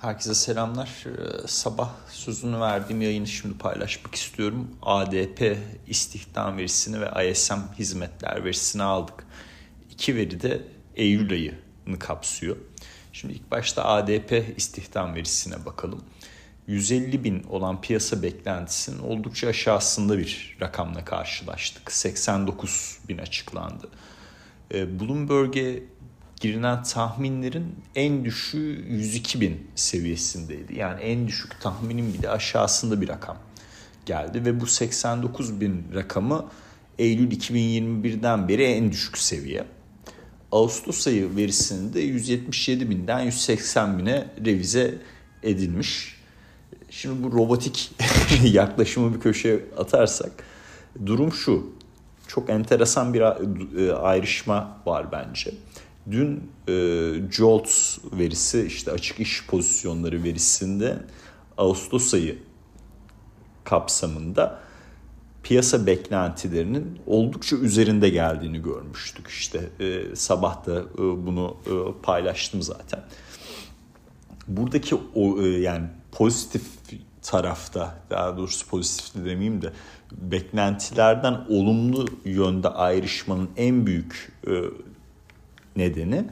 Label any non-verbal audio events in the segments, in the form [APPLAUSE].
Herkese selamlar. Ee, sabah sözünü verdiğim yayını şimdi paylaşmak istiyorum. ADP istihdam verisini ve ISM hizmetler verisini aldık. İki veri de Eylül ayını kapsıyor. Şimdi ilk başta ADP istihdam verisine bakalım. 150 bin olan piyasa beklentisinin oldukça aşağısında bir rakamla karşılaştık. 89 bin açıklandı. Ee, Bloomberg'e girilen tahminlerin en düşüğü 102 bin seviyesindeydi. Yani en düşük tahminin bile aşağısında bir rakam geldi ve bu 89 bin rakamı Eylül 2021'den beri en düşük seviye. Ağustos ayı verisinde 177 binden 180 bine revize edilmiş. Şimdi bu robotik [LAUGHS] yaklaşımı bir köşeye atarsak durum şu. Çok enteresan bir e, ayrışma var bence. Dün e, JOLTS verisi işte açık iş pozisyonları verisinde Ağustos ayı kapsamında piyasa beklentilerinin oldukça üzerinde geldiğini görmüştük. İşte e, sabah da e, bunu e, paylaştım zaten. Buradaki o e, yani pozitif tarafta daha doğrusu pozitif de demeyeyim de beklentilerden olumlu yönde ayrışmanın en büyük e, nedeni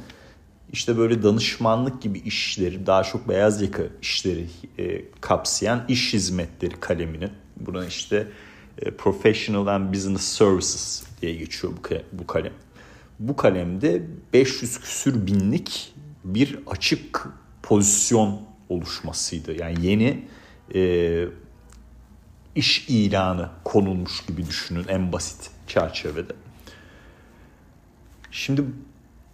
işte böyle danışmanlık gibi işleri daha çok beyaz yaka işleri e, kapsayan iş hizmetleri kaleminin buna işte e, Professional and Business Services diye geçiyor bu, bu kalem. Bu kalemde 500 küsür binlik bir açık pozisyon oluşmasıydı. Yani yeni e, iş ilanı konulmuş gibi düşünün en basit çerçevede. Şimdi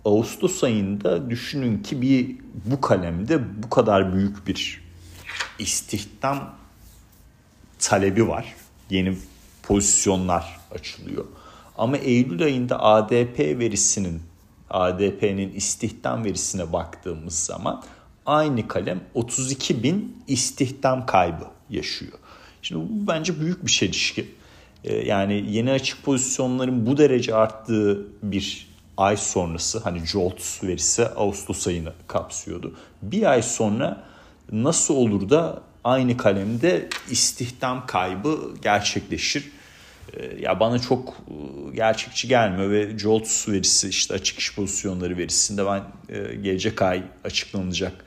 Ağustos ayında düşünün ki bir bu kalemde bu kadar büyük bir istihdam talebi var. Yeni pozisyonlar açılıyor. Ama Eylül ayında ADP verisinin ADP'nin istihdam verisine baktığımız zaman aynı kalem 32 bin istihdam kaybı yaşıyor. Şimdi bu bence büyük bir çelişki. Ee, yani yeni açık pozisyonların bu derece arttığı bir ay sonrası hani JOLTS verisi Ağustos ayını kapsıyordu. Bir ay sonra nasıl olur da aynı kalemde istihdam kaybı gerçekleşir? Ee, ya bana çok e, gerçekçi gelmiyor ve JOLTS verisi işte açık iş pozisyonları verisinde ben e, gelecek ay açıklanacak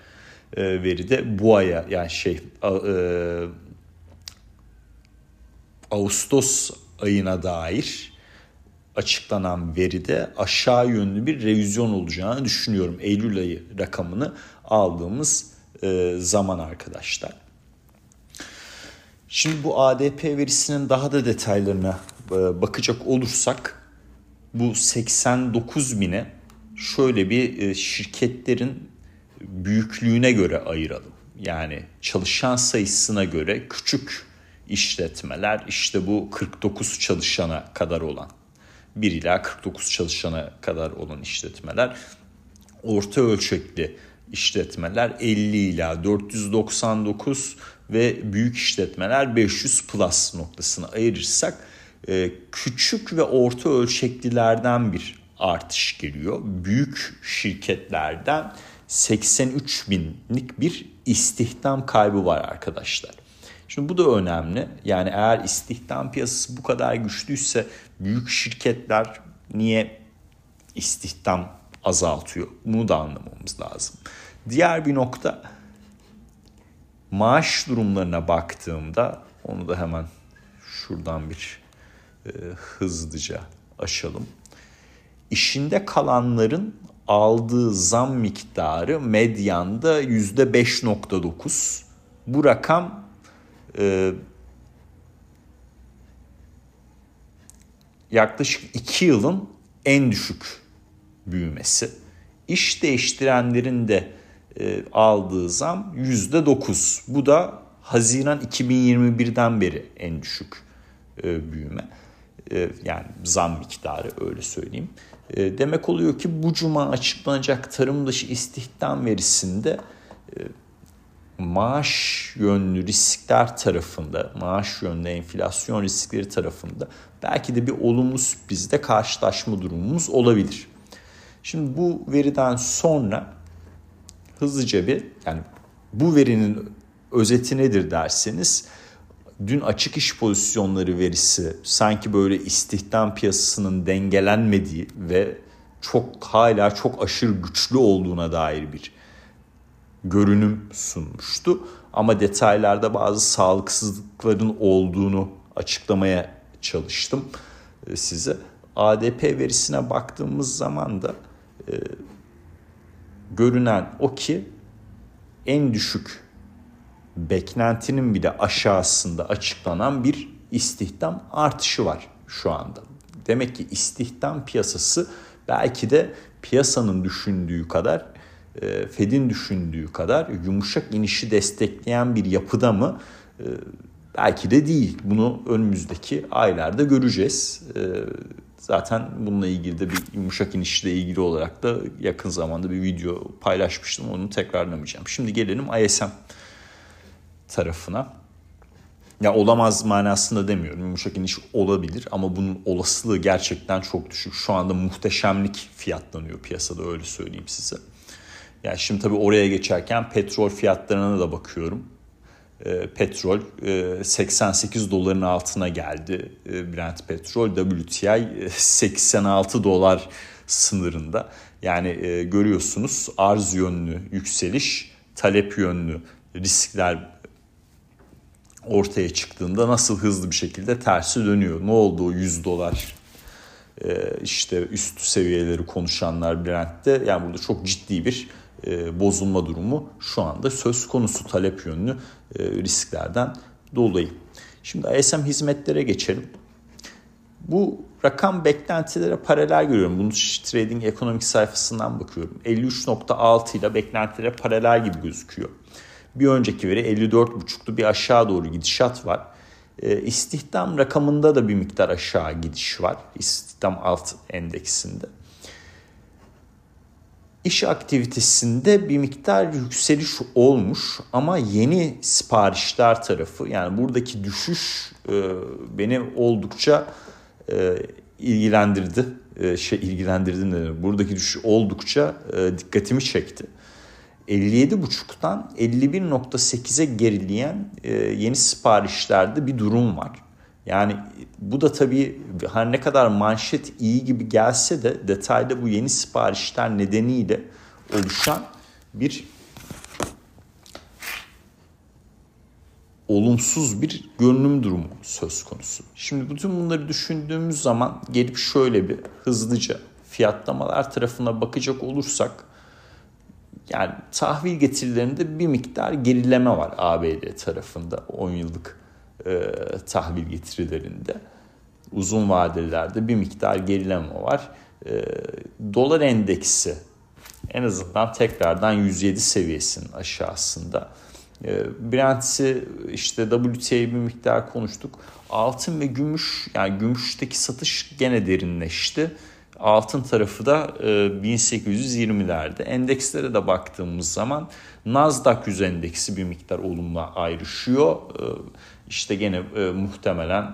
e, veride bu aya yani şey Ağustos ayına dair açıklanan veride aşağı yönlü bir revizyon olacağını düşünüyorum. Eylül ayı rakamını aldığımız e, zaman arkadaşlar. Şimdi bu ADP verisinin daha da detaylarına e, bakacak olursak bu 89 bine şöyle bir e, şirketlerin büyüklüğüne göre ayıralım. Yani çalışan sayısına göre küçük işletmeler işte bu 49 çalışana kadar olan 1 ila 49 çalışana kadar olan işletmeler. Orta ölçekli işletmeler 50 ila 499 ve büyük işletmeler 500 plus noktasını ayırırsak e, küçük ve orta ölçeklilerden bir artış geliyor. Büyük şirketlerden 83 binlik bir istihdam kaybı var arkadaşlar. Şimdi bu da önemli. Yani eğer istihdam piyasası bu kadar güçlüyse büyük şirketler niye istihdam azaltıyor? Bunu da anlamamız lazım. Diğer bir nokta maaş durumlarına baktığımda onu da hemen şuradan bir e, hızlıca aşalım. İşinde kalanların aldığı zam miktarı medyanda %5.9. Bu rakam e, yaklaşık 2 yılın en düşük büyümesi. İş değiştirenlerin de e, aldığı zam %9. Bu da Haziran 2021'den beri en düşük e, büyüme. E, yani zam miktarı öyle söyleyeyim. E, demek oluyor ki bu cuma açıklanacak tarım dışı istihdam verisinde e, maaş yönlü riskler tarafında, maaş yönlü enflasyon riskleri tarafında belki de bir olumlu sürprizle karşılaşma durumumuz olabilir. Şimdi bu veriden sonra hızlıca bir yani bu verinin özeti nedir derseniz dün açık iş pozisyonları verisi sanki böyle istihdam piyasasının dengelenmediği ve çok hala çok aşırı güçlü olduğuna dair bir görünüm sunmuştu. Ama detaylarda bazı sağlıksızlıkların olduğunu açıklamaya çalıştım e, size. ADP verisine baktığımız zaman da e, görünen o ki en düşük beklentinin bile aşağısında açıklanan bir istihdam artışı var şu anda. Demek ki istihdam piyasası belki de piyasanın düşündüğü kadar, Fed'in düşündüğü kadar yumuşak inişi destekleyen bir yapıda mı? E, belki de değil. Bunu önümüzdeki aylarda göreceğiz. E, zaten bununla ilgili de bir yumuşak inişle ilgili olarak da yakın zamanda bir video paylaşmıştım. Onu tekrarlamayacağım. Şimdi gelelim ISM tarafına. Ya olamaz manasında demiyorum. Yumuşak iniş olabilir ama bunun olasılığı gerçekten çok düşük. Şu anda muhteşemlik fiyatlanıyor piyasada öyle söyleyeyim size. Yani şimdi tabii oraya geçerken petrol fiyatlarına da bakıyorum. E, petrol e, 88 doların altına geldi e, Brent petrol. WTI 86 dolar sınırında. Yani e, görüyorsunuz arz yönlü yükseliş, talep yönlü riskler ortaya çıktığında nasıl hızlı bir şekilde tersi dönüyor. Ne oldu o 100 dolar e, işte üst seviyeleri konuşanlar Brent'te yani burada çok ciddi bir e, bozulma durumu şu anda söz konusu talep yönlü e, risklerden dolayı. Şimdi ISM hizmetlere geçelim. Bu rakam beklentilere paralel görüyorum. Bunu Trading Ekonomik sayfasından bakıyorum. 53.6 ile beklentilere paralel gibi gözüküyor. Bir önceki veri 54.5'tu bir aşağı doğru gidişat var. E, istihdam rakamında da bir miktar aşağı gidiş var. İstihdam alt endeksinde. İş aktivitesinde bir miktar yükseliş olmuş ama yeni siparişler tarafı yani buradaki düşüş e, beni oldukça e, ilgilendirdi. E, şey ilgilendirdi ne Buradaki düşüş oldukça e, dikkatimi çekti. 57.5'tan 51.8'e gerileyen e, yeni siparişlerde bir durum var. Yani bu da tabii her ne kadar manşet iyi gibi gelse de detayda bu yeni siparişler nedeniyle oluşan bir olumsuz bir görünüm durumu söz konusu. Şimdi bütün bunları düşündüğümüz zaman gelip şöyle bir hızlıca fiyatlamalar tarafına bakacak olursak yani tahvil getirilerinde bir miktar gerileme var ABD tarafında 10 yıllık e, tahvil getirilerinde. Uzun vadelilerde bir miktar gerileme var. E, dolar endeksi en azından tekrardan 107 seviyesinin aşağısında. E, Brent'i işte WTI'yi bir miktar konuştuk. Altın ve gümüş yani gümüşteki satış gene derinleşti. Altın tarafı da 1820'lerde. E, Endekslere de baktığımız zaman Nasdaq 100 endeksi bir miktar olumlu ayrışıyor. E, işte gene e, muhtemelen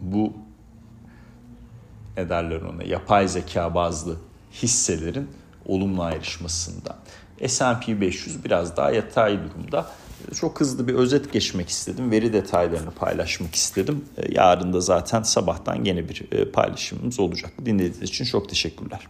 bu ne derler ona yapay zeka bazlı hisselerin olumlu ayrışmasında. S&P 500 biraz daha yatay durumda. Çok hızlı bir özet geçmek istedim. Veri detaylarını paylaşmak istedim. Yarın da zaten sabahtan yine bir paylaşımımız olacak. Dinlediğiniz için çok teşekkürler.